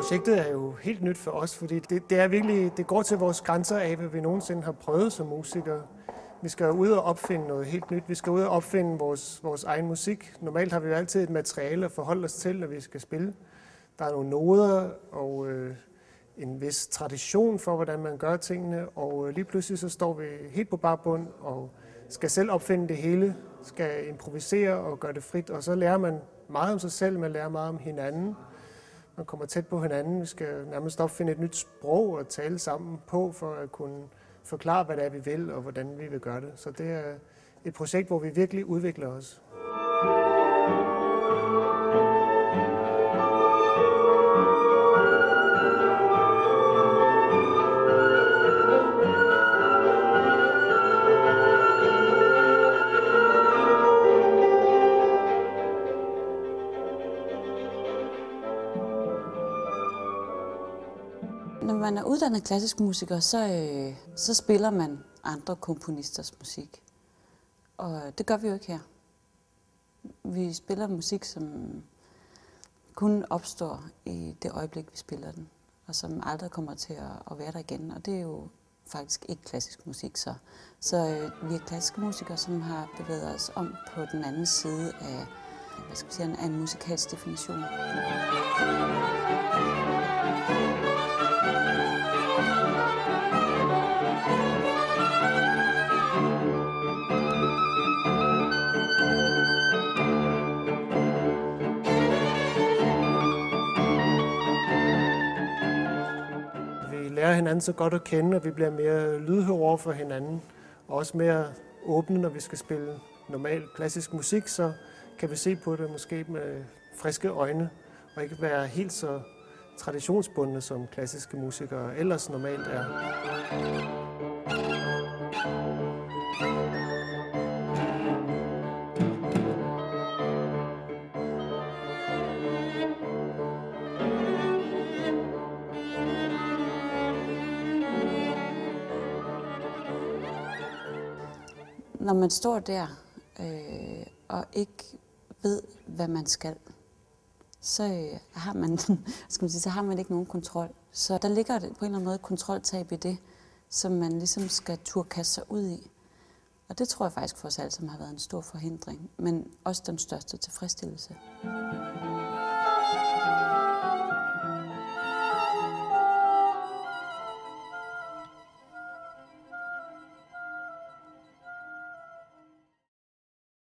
Projektet er jo helt nyt for os, fordi det, det er virkelig, det går til vores grænser af, hvad vi nogensinde har prøvet som musikere. Vi skal ud og opfinde noget helt nyt. Vi skal ud og opfinde vores, vores egen musik. Normalt har vi jo altid et materiale at forholde os til, når vi skal spille. Der er nogle noder og øh, en vis tradition for, hvordan man gør tingene, og øh, lige pludselig så står vi helt på bar bund og skal selv opfinde det hele, skal improvisere og gøre det frit, og så lærer man meget om sig selv, man lærer meget om hinanden. Man kommer tæt på hinanden, vi skal nærmest opfinde et nyt sprog at tale sammen på, for at kunne forklare, hvad det er, vi vil, og hvordan vi vil gøre det. Så det er et projekt, hvor vi virkelig udvikler os. Når man er uddannet klassisk musiker, så, øh, så spiller man andre komponisters musik. Og det gør vi jo ikke her. Vi spiller musik, som kun opstår i det øjeblik, vi spiller den, og som aldrig kommer til at, at være der igen. Og det er jo faktisk ikke klassisk musik så. Så øh, vi er klassiske musikere, som har bevæget os om på den anden side af, hvad skal vi sige, af en musikalsk definition. Lærer hinanden så godt at kende, og vi bliver mere lydhøre over for hinanden, og også mere åbne, når vi skal spille normal klassisk musik, så kan vi se på det måske med friske øjne, og ikke være helt så traditionsbundne, som klassiske musikere ellers normalt er. Når man står der øh, og ikke ved, hvad man skal, så øh, har man, skal man sige, så har man ikke nogen kontrol. Så der ligger på en eller anden måde et kontroltab i det, som man ligesom skal turde kaste sig ud i. Og det tror jeg faktisk for os alle sammen har været en stor forhindring, men også den største tilfredsstillelse.